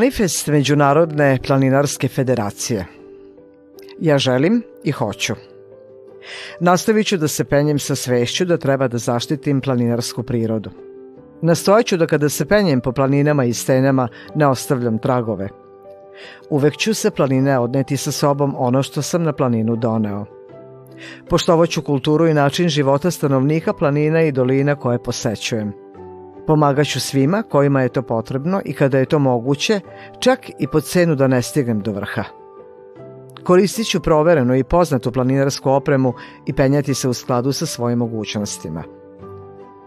manifest Međunarodne planinarske federacije. Ja želim i hoću. Nastavit ću da se penjem sa svešću da treba da zaštitim planinarsku prirodu. Nastojaću da kada se penjem po planinama i stenama ne ostavljam tragove. Uvek ću se planine odneti sa sobom ono što sam na planinu doneo. Poštovaću kulturu i način života stanovnika planina i dolina koje posećujem – Pomagaću svima kojima je to potrebno i kada je to moguće, čak i po cenu da ne stignem do vrha. Koristit ću proverenu i poznatu planinarsku opremu i penjati se u skladu sa svojim mogućnostima.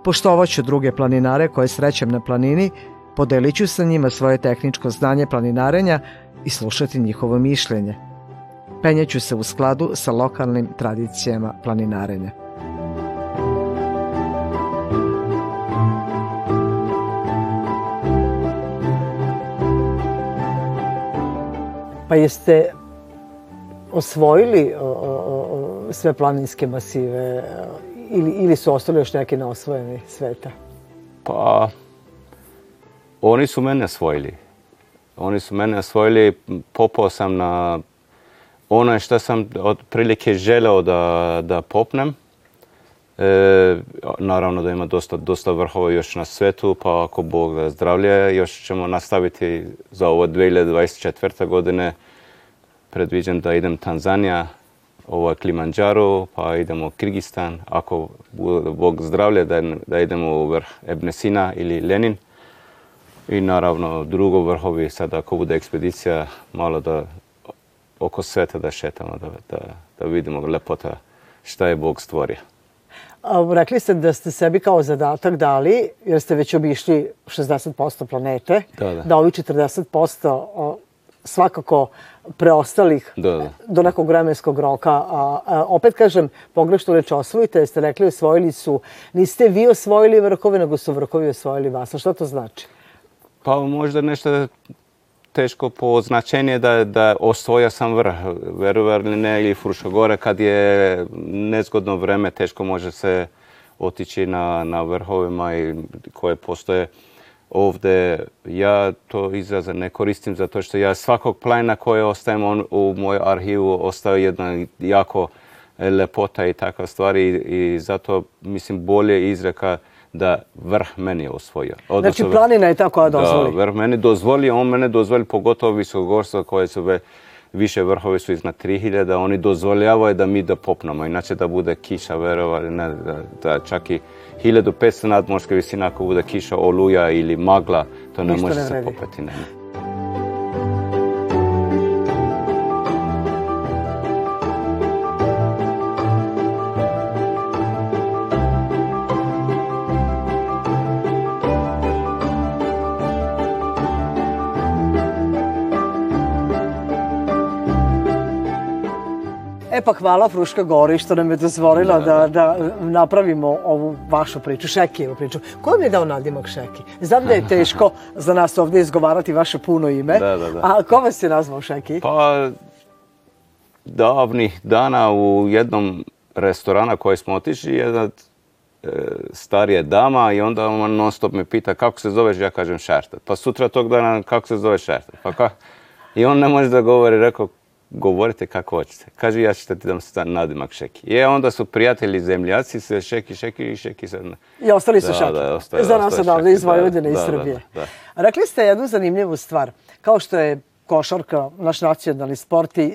Poštovaću druge planinare koje srećem na planini, podelit ću sa njima svoje tehničko znanje planinarenja i slušati njihovo mišljenje. Penjaću se u skladu sa lokalnim tradicijama planinarenja. Pa jeste osvojili o, o, sve planinske masive e, ili, ili su ostali još neki neosvojeni sveta? Pa, oni su mene osvojili. Oni su mene osvojili, popao sam na ono što sam otprilike želeo da, da popnem. E, naravno da ima dosta, dosta vrhova još na svetu, pa ako Bog da zdravlje, još ćemo nastaviti za ovo 2024. godine. Predviđam da idem Tanzanija, ovo je Klimanđaro, pa idemo Kirgistan. Ako Bog zdravlje, da, da idemo u vrh Ebnesina ili Lenin. I naravno drugo vrhovi, sad ako bude ekspedicija, malo da oko sveta da šetamo, da, da, da vidimo lepota šta je Bog stvorio. Rekli ste da ste sebi kao zadatak dali, jer ste već obišli 60% planete, da, da. da ovi 40% svakako preostalih da, da. do nekog vremenskog roka. A, a, opet kažem, pogrešno reč osvojite, jer ste rekli osvojili su, niste vi osvojili vrhove, nego su vrhovi osvojili vas. A šta to znači? Pa možda nešto teško po značenje da, da osvoja sam vrh, verujem ili ne, ili Fruška Gora, kad je nezgodno vreme, teško može se otići na, na vrhovima i koje postoje ovde. Ja to izraza ne koristim zato što ja svakog plana koje ostajem on, u moj arhivu ostaje jedna jako lepota i takva stvari i, i zato mislim bolje izreka da vrh meni osvojio. Odnosno, znači planina je tako da, dozvoli? Da, vrh meni dozvoli, on mene dozvoli, pogotovo visokogorstva koje su ve, više vrhove su iznad 3000, oni dozvoljavaju da mi da popnemo, inače da bude kiša, verovali, ne, da, da čak i 1500 nadmorske visine, ako bude kiša, oluja ili magla, to ne Ništa može ne se popeti. Ne. E pa hvala Fruška Gori što nam je dozvolila da, da, da, da napravimo ovu vašu priču, Šekijevu priču. Ko vam je dao nadimak Šeki? Znam da je teško za nas ovde izgovarati vaše puno ime. Da, da, da. A ko vas je nazvao Šeki? Pa, davnih dana u jednom restorana koje smo otišli, jedna e, starije dama i onda ona non stop me pita kako se zoveš, ja kažem Šertat. Pa sutra tog dana kako se zove Šertat. Pa ka... I on ne može da govori, rekao govorite kako hoćete. Kaže, ja ću da ti da se nadimak Šeki. I e, onda su prijatelji zemljaci se Šeki, Šeki i Šeki. Sad... I ostali su da, Šeki. Da, ostaje, Za nas odavde iz da, Vojvodine i da, Srbije. Da, da, Rekli ste jednu zanimljivu stvar. Kao što je košarka, naš nacionalni sport i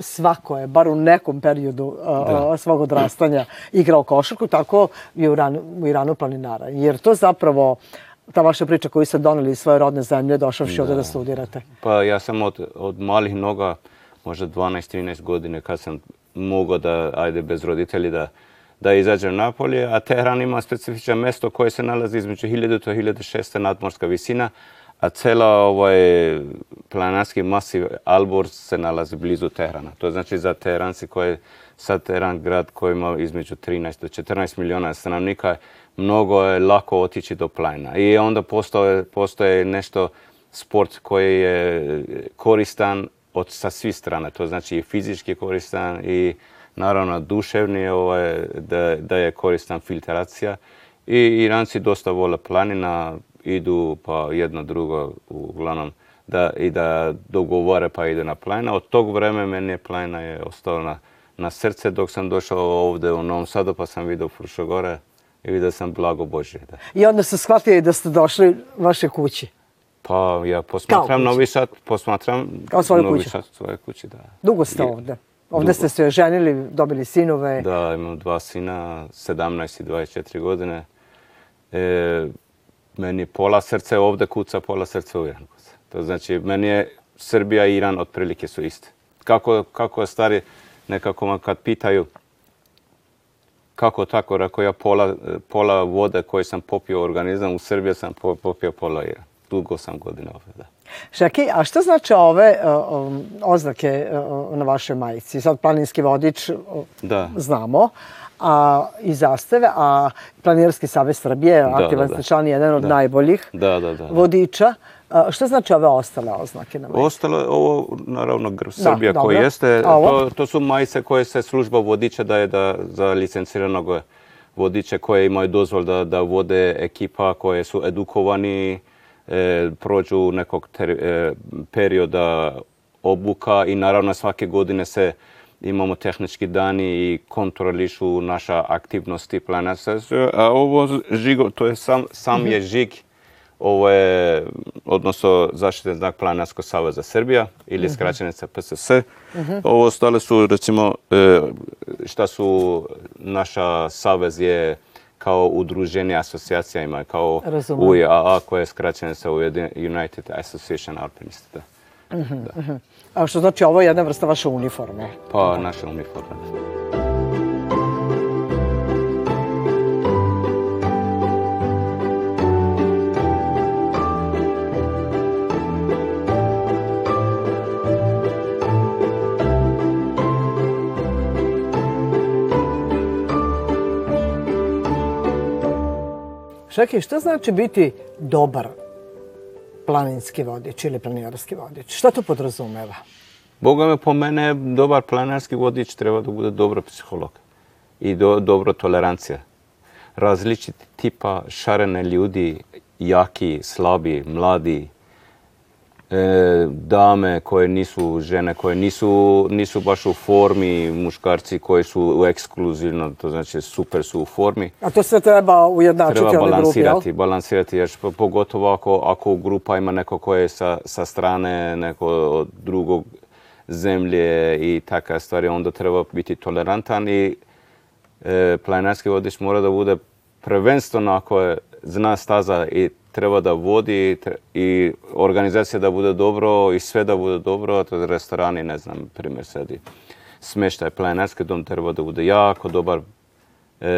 svako je, bar u nekom periodu a, svog odrastanja, igrao košarku, tako i u, ranu, u Iranu planinara. Jer to zapravo ta vaša priča koju ste doneli iz svoje rodne zemlje došavši da. ovde da studirate. Pa ja sam od, od malih noga uh, možda 12-13 godine kad sam mogao da, ajde bez roditelji, da, da izađem napolje, a Teheran ima specifično mesto koje se nalazi između 1000 do 1600 nadmorska visina, a cela ovaj planarski masiv Alborz se nalazi blizu Teherana. To znači za Teheranci koje sad Teheran grad koji ima između 13 do 14 miliona stanovnika, mnogo je lako otići do plana. I onda postoje, postoje nešto sport koji je koristan od sa svih strana. To znači i fizički koristan i naravno duševni ovaj, da, da je koristan filtracija. I Iranci dosta vole planina, idu pa jedno drugo uglavnom da, i da dogovore pa idu na planina. Od tog vremena meni planina je ostala na, na srce dok sam došao ovde u Novom Sadu pa sam vidio Frušogore i vidio sam blago Božje. Da. I onda sam shvatio da ste došli vaše kuće. Pa ja posmatram Novi Sad, posmatram Kao svoju Novi kuću. Sad svoje kuće, da. Dugo ste ovde. Ovde dugo. ste se ženili, dobili sinove. Da, imam dva sina, 17 i 24 godine. E, meni pola srce ovde kuca, pola srce u Iranu To znači, meni je Srbija i Iran otprilike su iste. Kako, kako je stari, nekako kad pitaju, kako tako, rekao ja pola, pola vode koje sam popio organizam, u Srbiji sam popio pola Iran dugo, 8 godina ovde, da. Šaki, a šta znače ove e, o, oznake e, o, na vašoj majici? Sad planinski vodič o, da. znamo, a i zastave, a Planinarski savez Srbije, da, da aktivan da, da. jedan od da. najboljih da, da, da, da. vodiča. E, šta znači ove ostale oznake na majici? Ostale, ovo, naravno, grb da, Srbija da, koji jeste, to, to su majice koje se služba vodiča daje da, za licenciranog vodiča koje imaju dozvol da, da vode ekipa koje su edukovani, uh, e, prođu nekog ter, e, perioda obuka i naravno svake godine se imamo tehnički dani i kontrolišu naša aktivnosti plana A ovo žigo, to je sam, sam je mhm. žig, ovo je, odnosno zaštitni znak Planinarskog saveza Srbija ili mhm. skraćenica PSS. Mhm. Ovo ostale su, recimo, e, šta su naša savez je kao udruženje asocijacija ima, kao UAA koja je skraćena sa United Association Alpinist. Da. Mm -hmm. da. A što znači ovo je jedna vrsta vaše uniforme? Pa naša uniforme. Da. Čekaj, šta znači biti dobar planinski vodič ili planinarski vodič? Šta to podrazumeva? Boga me, po mene, dobar planinarski vodič treba da bude dobro psiholog i do, dobro tolerancija. Različiti tipa šarene ljudi, jaki, slabi, mladi, e, dame koje nisu žene, koje nisu, nisu baš u formi, muškarci koji su ekskluzivno, to znači super su u formi. A to se treba ujednačiti treba balansirati, grupi, jel? balansirati, jer pogotovo ako, ako grupa ima neko koje je sa, sa strane neko od drugog zemlje i takve stvari, onda treba biti tolerantan i e, planinarski vodič mora da bude prvenstveno ako je zna staza i treba da vodi i organizacija da bude dobro i sve da bude dobro, to je restorani, ne znam, primjer sedi. Smeštaj planinarski dom treba da bude jako dobar e,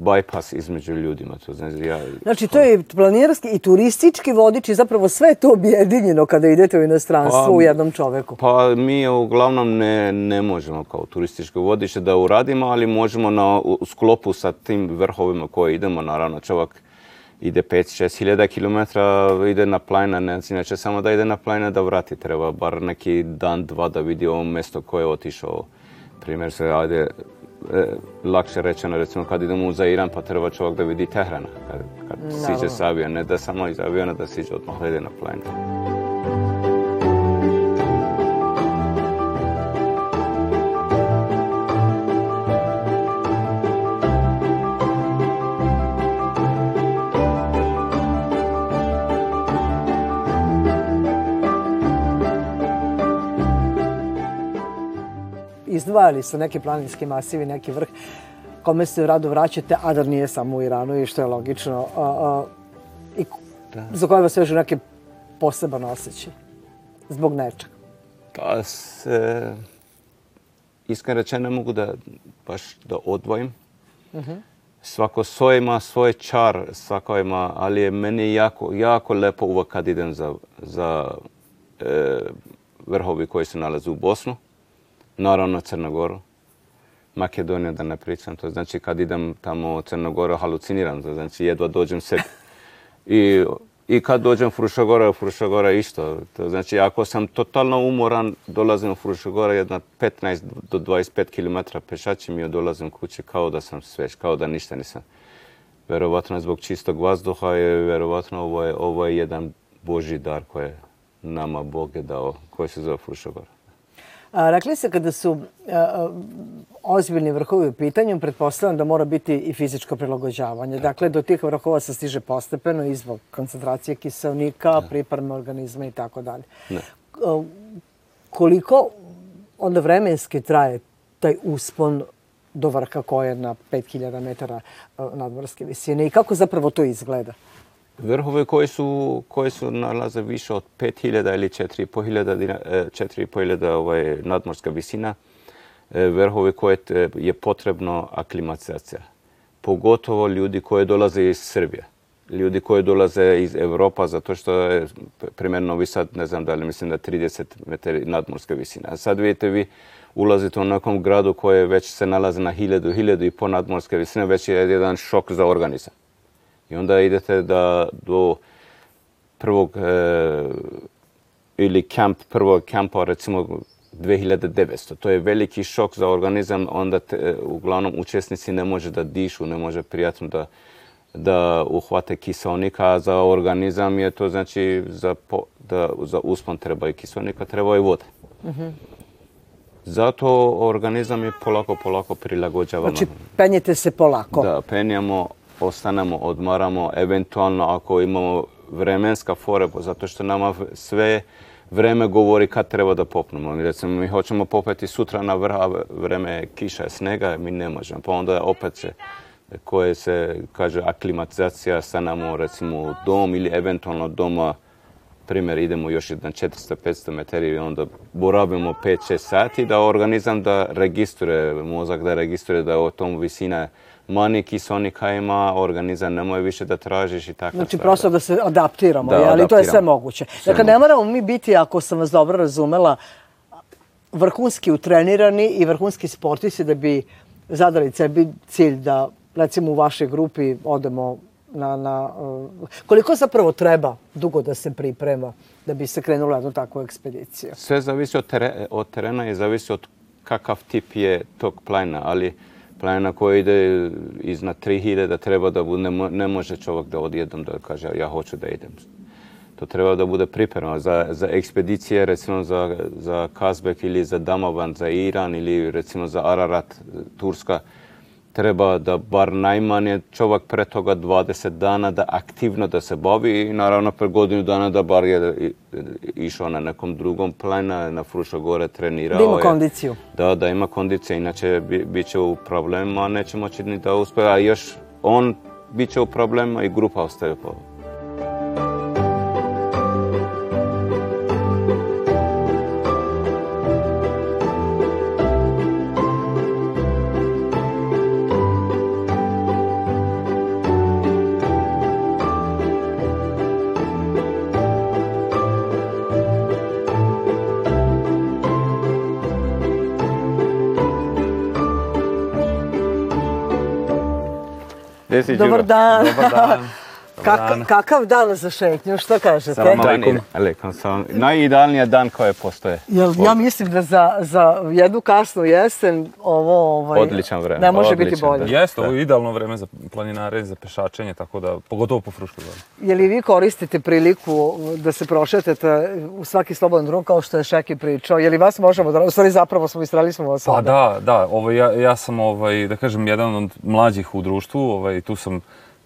bypass između ljudima. To znači, ja, znači, to je planirski i turistički vodič i zapravo sve to objedinjeno kada idete u inostranstvo pa, u jednom čoveku. Pa mi uglavnom ne, ne možemo kao turistički vodiče da uradimo, ali možemo na, u sklopu sa tim vrhovima koje idemo, naravno čovjek ide 5-6 hiljada kilometra, ide na plajna, ne, inače samo da ide na plajna da vrati, treba bar neki dan, dva da vidi ovo mesto koje je otišao. Primer se, ajde, e, lakše rečeno, recimo kad idemo za Iran, pa treba čovjek da vidi Tehrana, kad, kad siđe s aviona, ne da samo iz aviona da siđe odmah da ide na plajna. izdvajali su neki planinski masivi, neki vrh kome se rado vraćate, a da nije samo u Iranu i što je logično. A, a, i da. za koje vas još neke poseban osjećaj? Zbog nečega? Pa se... Iskreno rečeno ne mogu da baš da odvojim. Uh mhm. -huh. Svako soje ima svoj čar, svako ima, ali je meni jako, jako lepo uvek kad idem za, za e, vrhovi koji se nalaze u Bosnu naravno Crna Goru, Makedoniju da ne pričam, to znači kad idem tamo u Crnogoru haluciniram, to znači jedva dođem sebi. I, i kad dođem u Frušagora, u Frušagora isto. To znači ako sam totalno umoran, dolazim u Frušagora jedna 15 do 25 km pešačim i dolazim kući kao da sam svež, kao da ništa nisam. Verovatno zbog čistog vazduha je, verovatno ovo je, ovo je jedan Boži dar koje nama Bog je dao, koji se zove Frušagora. A, rekli ste kada su a, ozbiljni vrhovi u pitanju, pretpostavljam da mora biti i fizičko prilagođavanje. Dakle, do tih vrhova se stiže postepeno i koncentracije kiselnika, da. organizma i tako dalje. Koliko onda vremenski traje taj uspon do vrha koje je na 5000 metara nadmorske visine i kako zapravo to izgleda? vrhove koji su, koji su nalaze više od 5000 ili 4500, 4500 e, ovaj, nadmorska visina, e, vrhove koje e, je potrebno aklimatizacija. Pogotovo ljudi koji dolaze iz Srbije ljudi koji dolaze iz Evropa, zato što je primjerno visad, ne znam da li mislim da 30 metara nadmorska visina. A sad vidite vi ulazite u nekom gradu koji već se nalazi na 1000, 1000 i po nadmorske visine, već je jedan šok za organizam. I onda idete da do prvog e, ili kamp, prvog kampa recimo 2900. To je veliki šok za organizam, onda te, uglavnom učesnici ne može da dišu, ne može prijatno da da uhvate kiselnika, a za organizam je to znači za, po, da, za uspon treba i kiselnika, treba i vode. Mm -hmm. Zato organizam je polako, polako prilagođava. Znači penjete se polako. Da, penjamo ostanemo, odmaramo, eventualno ako imamo vremenska fora, zato što nama sve vreme govori kad treba da popnemo. Mi recimo mi hoćemo popeti sutra na vrh, a vreme je kiša, je snega, mi ne možemo. Pa onda opet se koje se kaže aklimatizacija stanamo recimo u dom ili eventualno doma primjer idemo još jedan 400-500 metri i onda boravimo 5-6 sati da organizam da registruje, mozak da registruje da o tom visina maniki s onikajima, organiza nemoj više da tražiš i tako. Znači prosto da se adaptiramo, da, jel? Adaptiramo. to je sve moguće. Sve dakle, ne moramo mi biti, ako sam vas dobro razumela, vrhunski utrenirani i vrhunski sportisti da bi zadali sebi cilj da, recimo, u vašoj grupi odemo na, na uh, koliko zapravo treba dugo da se priprema da bi se krenula na takvu ekspediciju? Sve zavisi od, tere, od terena i zavisi od kakav tip je tog plana, ali plana koja ide iznad 3000 treba da bude, ne može čovjek da odjednom da kaže ja hoću da idem. To treba da bude pripremno. Za, za ekspedicije, recimo za, za Kazbek ili za Damaban, za Iran ili recimo za Ararat, Turska, treba da bar najmanje čovak pre toga 20 dana da aktivno da se bavi i naravno pre godinu dana da bar je išao na nekom drugom plana, na Frušo Gore trenirao Da ima je. kondiciju. Da, da ima kondicije, inače bi, bit će u problemima, neće moći ni da uspe, a još on bit će u problemima i grupa ostaje po De verdad. Kak, kakav dan za šetnju, šta kažete? Salam alaikum. alaikum salam. Najidealniji dan koje postoje. Jel, ja mislim da za, za jednu kasnu jesen ovo ovaj, Odličan vreme. ne može Odličan, biti bolje. Jeste, ovo je da. idealno vreme za planinare, za pešačenje, tako da, pogotovo po fruškoj goru. Je li vi koristite priliku da se prošetete u svaki slobodan drug, kao što je Šeki pričao? Je li vas možemo, da, u stvari zapravo smo istrali smo vas Pa da, da, ovo, ja, ja sam, ovaj, da kažem, jedan od mlađih u društvu, ovaj, tu sam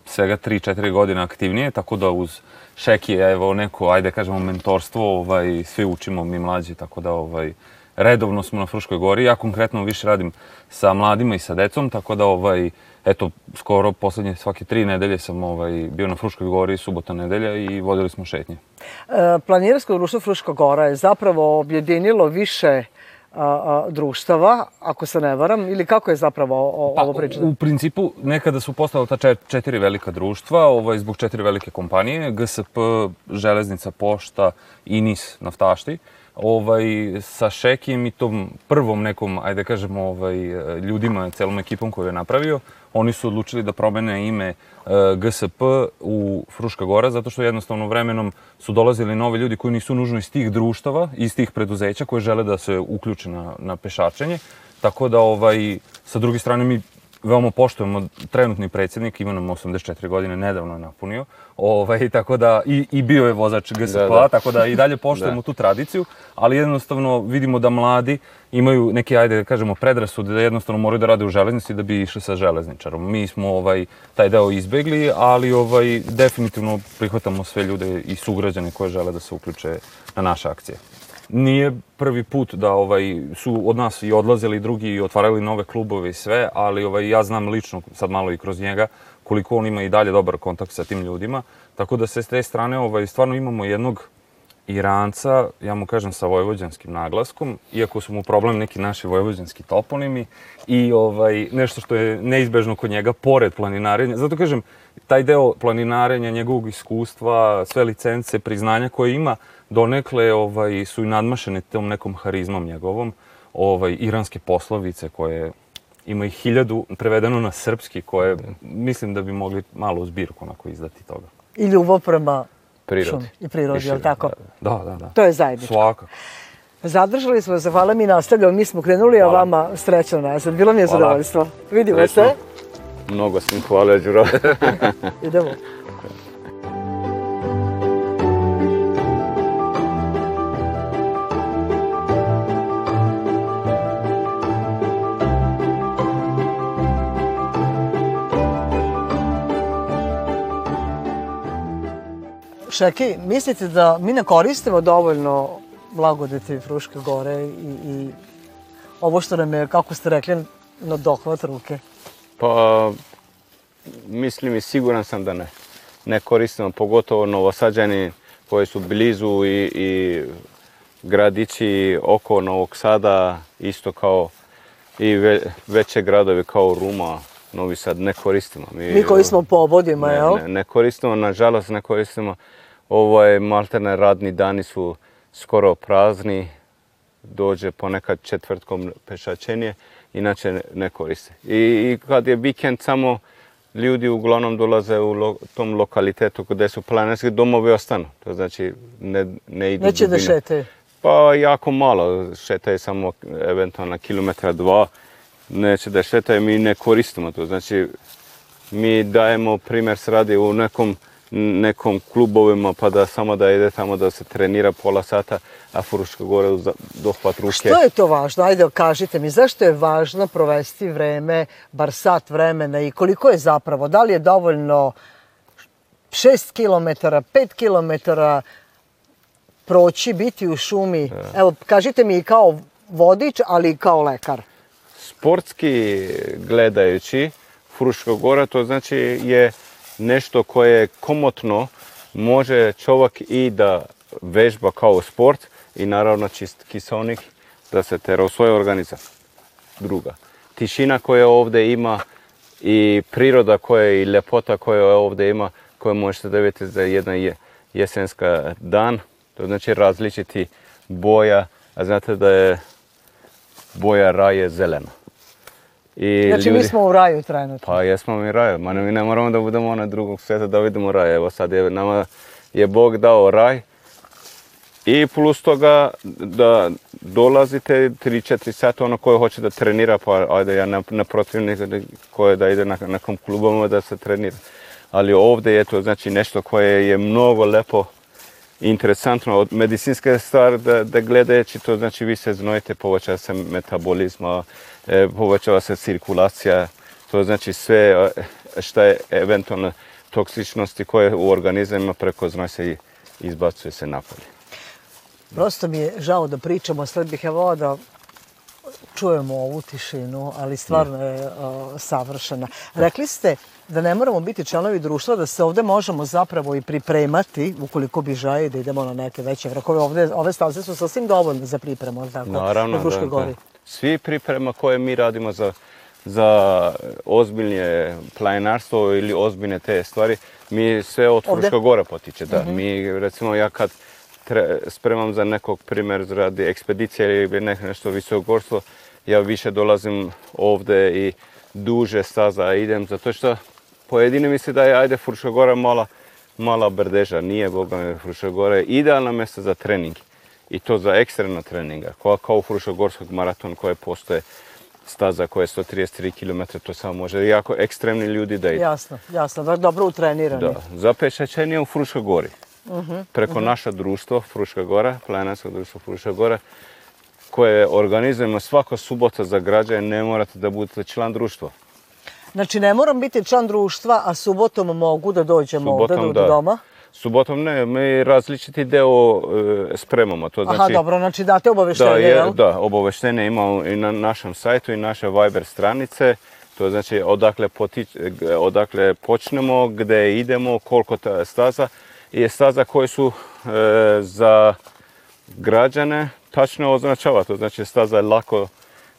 svega 3-4 godine aktivnije, tako da uz Šeki je evo neko, ajde kažemo, mentorstvo, ovaj, svi učimo, mi mlađi, tako da ovaj, redovno smo na Fruškoj gori. Ja konkretno više radim sa mladima i sa decom, tako da ovaj, eto, skoro poslednje svake tri nedelje sam ovaj, bio na Fruškoj gori, subota nedelja i vodili smo šetnje. E, Planirsko društvo Fruška gora je zapravo objedinilo više a, a, društava, ako se ne varam, ili kako je zapravo o, pa, ovo priča? U principu, nekada su postala ta četiri velika društva, ovo je zbog četiri velike kompanije, GSP, Železnica, Pošta, i NIS, Naftašti. Uh, ovaj, sa Šekim i tom prvom nekom, ajde da kažemo, ovaj, ljudima, celom ekipom koju je napravio, oni su odlučili da promene ime eh, GSP u Fruška Gora, zato što jednostavno vremenom su dolazili novi ljudi koji nisu nužno iz tih društava, iz tih preduzeća koje žele da se uključe na, na pešačenje. Tako da, ovaj, sa druge strane, mi veoma poštujemo trenutni predsednik, ima nam 84 godine, nedavno je napunio, ovaj, tako da, i, i bio je vozač GSP-a, da, da. tako da i dalje poštujemo da. tu tradiciju, ali jednostavno vidimo da mladi imaju neki, ajde da kažemo, predrasud, da jednostavno moraju da rade u železnici da bi išli sa železničarom. Mi smo ovaj, taj deo izbegli, ali ovaj, definitivno prihvatamo sve ljude i sugrađane koje žele da se uključe na naše akcije nije prvi put da ovaj su od nas i odlazili drugi i otvarali nove klubove i sve, ali ovaj ja znam lično sad malo i kroz njega koliko on ima i dalje dobar kontakt sa tim ljudima. Tako da se s te strane ovaj stvarno imamo jednog Iranca, ja mu kažem sa vojvođanskim naglaskom, iako su mu problem neki naši vojvođanski toponimi i ovaj, nešto što je neizbežno kod njega, pored planinarenja. Zato kažem, taj deo planinarenja, njegovog iskustva, sve licence, priznanja koje ima, donekle ovaj, su i nadmašene tom nekom harizmom njegovom, ovaj, iranske poslovice koje ima ih hiljadu prevedeno na srpski, koje da. mislim da bi mogli malo u zbirku onako izdati toga. I ljubav prema prirodi. šumi i prirodi, I je li da, tako? Da, da, da, da. To je zajedničko. Svakako. Zadržali smo se, hvala mi nastavljamo, mi smo krenuli, hvala. a vama srećno nazad. Bilo mi je hvala. zadovoljstvo. Vidimo Srećno. se. Mnogo sam hvala, Đuro. Idemo. Šeki, mislite da mi ne koristimo dovoljno blagodeti Fruške gore i, i ovo što nam je, kako ste rekli, na dohvat ruke? Pa, mislim i siguran sam da ne. Ne koristimo, pogotovo novosađani koji su blizu i, i gradići oko Novog Sada, isto kao i ve, veće gradovi kao Ruma, Novi Sad, ne koristimo. Mi, mi koji smo po obodima, jel? Ne, ne koristimo, nažalost ne koristimo. Ovo je maltene radni dani su skoro prazni, dođe ponekad četvrtkom pešačenje, inače ne koriste. I, I, kad je vikend samo ljudi uglavnom dolaze u lo, tom lokalitetu gdje su planinarski domovi ostanu. To znači ne, ne idu Neće da šetaju? Pa jako malo, šetaju samo eventualno kilometra dva, neće da šetaju, mi ne koristimo to. Znači mi dajemo primjer sradi u nekom nekom klubovima pa da samo da ide tamo da se trenira pola sata, a Fruška gora uz dohvat ruke. Što je to važno? Ajde, kažite mi, zašto je važno provesti vreme, bar sat vremena i koliko je zapravo? Da li je dovoljno 6 km, 5 km proći, biti u šumi? Da. Evo, kažite mi kao vodič, ali i kao lekar. Sportski gledajući, Fruška gora to znači je nešto koje je komotno, može čovjek i da vežba kao sport i naravno čist kisonik da se tera u svoj organizam. Druga, tišina koja ovde ima i priroda koja i ljepota koja ovde ima, koje možete da vidite za jedan je jesenska dan, to znači različiti boja, a znate da je boja raje zelena. I znači ljudi... mi smo u raju trenutno. Pa jesmo mi raju, ma mi ne moramo da budemo na drugog sveta da vidimo raj. Evo sad je, nama je Bog dao raj i plus toga da dolazite 3-4 sata ono koje hoće da trenira, pa ajde ja na, na protivnik koje da ide na, na klubama da se trenira. Ali ovde je to znači nešto koje je mnogo lepo interesantno od medicinske stvari da, da gledajući to, znači vi se znojite, povećava se metabolizma, e, povećava se cirkulacija, to znači sve e, što je eventualno toksičnosti koje u organizmima preko znoj se izbacuje se napolje. Prosto mi je žao da pričamo o slebih voda, čujemo ovu tišinu, ali stvarno je o, savršena. Rekli ste da ne moramo biti članovi društva, da se ovde možemo zapravo i pripremati, ukoliko bi želi da idemo na neke veće vrakove. Ovde, ove staze su sasvim dovoljne za pripremu, ali tako? Naravno, na da, da, gori. da. Svi priprema koje mi radimo za, za ozbiljnje planinarstvo ili ozbiljne te stvari, mi sve od Fruška Gora potiče. Da. Mm -hmm. Mi, recimo, ja kad tre, spremam za nekog primer radi ekspedicije ili neko nešto visokogorstvo, ja više dolazim ovde i duže staza idem, zato što pojedini misli da je, ajde, Gora mala, mala brdeža, nije boga Fruška Gora, je idealna mjesto za trening. I to za ekstremna treninga, kao, kao Frušogorskog maraton koje postoje staza koja je 133 km, to samo može jako ekstremni ljudi da idu. Jasno, jasno, dobro utrenirani. Da, za pešačenje u Fruškoj gori. Uh-huh, Preko uh-huh. naša društva, Fruška gora, planinarsko društvo Fruška gora, koje organizujemo svaka subota za građane, ne morate da budete član društva. Znači, ne moram biti član društva, a subotom mogu da dođem da subotom, ovde do, da. doma? Subotom ne, mi različiti deo e, spremamo. To znači, Aha, dobro, znači date da, obaveštenje, da, je, jel? Da, obaveštenje imamo i na našem sajtu i naše Viber stranice. To znači odakle, potič, odakle počnemo, gde idemo, koliko ta staza. I staza koje su e, za građane tačno označava. To znači staza je lako,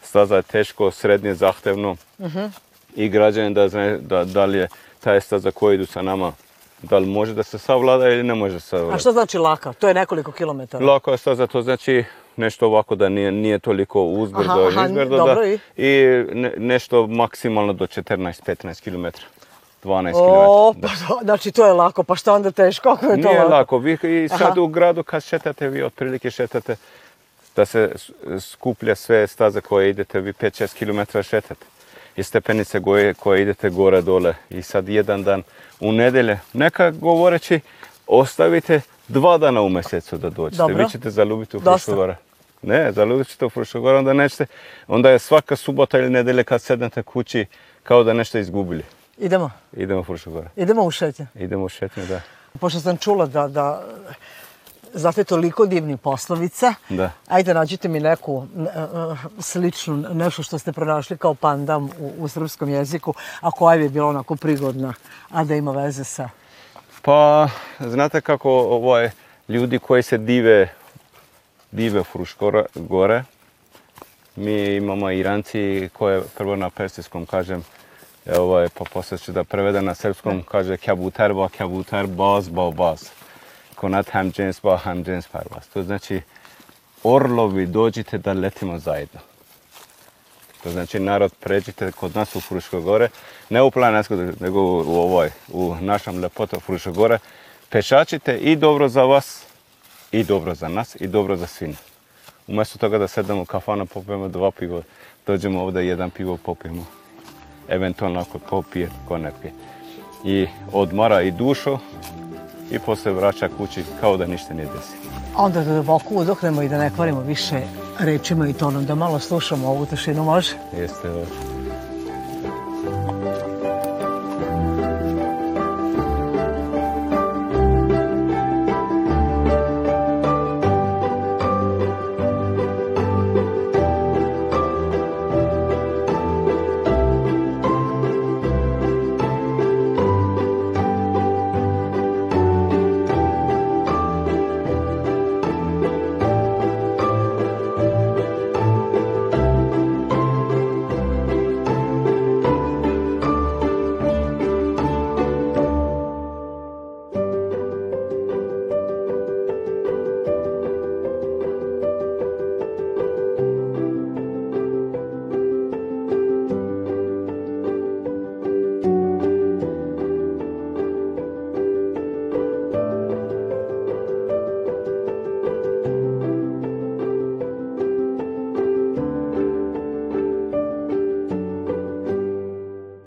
staza je teško, srednje, zahtevno. Uh-huh. I građane da znaju da, da li je ta staza koja idu sa nama da li može da se savlada ili ne može da savladati. A što znači laka? To je nekoliko kilometara. Lako je staza, to znači nešto ovako da nije, nije toliko uzbrdo aha, aha, nizbrdo, da. dobro, da, i, i nešto maksimalno do 14-15 km. 12 o, km. Pa da. Pa, znači to je lako, pa šta onda teško, kako je to Nije lako? lako. Vi i sad Aha. u gradu kad šetate, vi otprilike šetate da se skuplja sve staze koje idete, vi 5-6 km šetate. I stepenice koje, koje idete gore dole. I sad jedan dan u nedelje, neka govoreći, ostavite dva dana u mesecu da dođete. Dobro. Vi ćete zalubiti u Hrušovara. Ne, zalubit ćete u Hrušogoru, onda nećete. Onda je svaka subota ili nedelja kad sednete kući kao da nešto izgubili. Idemo? Idemo Frušku gore. Idemo u šetnju? Idemo u šetnju, da. Pošto sam čula da, da znate toliko divni poslovica. Da. Ajde nađite mi neku e, e, sličnu, nešto što ste pronašli kao pandam u, u srpskom jeziku, a koja bi bila onako prigodna, a da ima veze sa... Pa, znate kako ovaj, ljudi koji se dive, dive Fruškora gore, mi imamo Iranci koje prvo na persijskom kažem E, ovaj, pa posle ću da prevede na srpskom, kaže kabuter ba kabuter, baz ba baz. Konat hem džens ba hem džens parvaz. To znači, orlovi dođite da letimo zajedno. To znači, narod pređite kod nas u Fruško gore, ne u Planesko, nego u, u ovoj, u našem lepotu Fruško gore, pešačite i dobro za vas, i dobro za nas, i dobro za svine. Umesto toga da sedemo u kafanu, popijemo dva piva, dođemo ovdje jedan pivo popijemo eventualno ako ko pije, ko ne pije. I odmara i dušu i posle vraća kući kao da ništa nije desilo. Onda da duboko udohnemo i da ne kvarimo više rečima i tonom, da malo slušamo ovu tišinu, može? Jeste, dobro.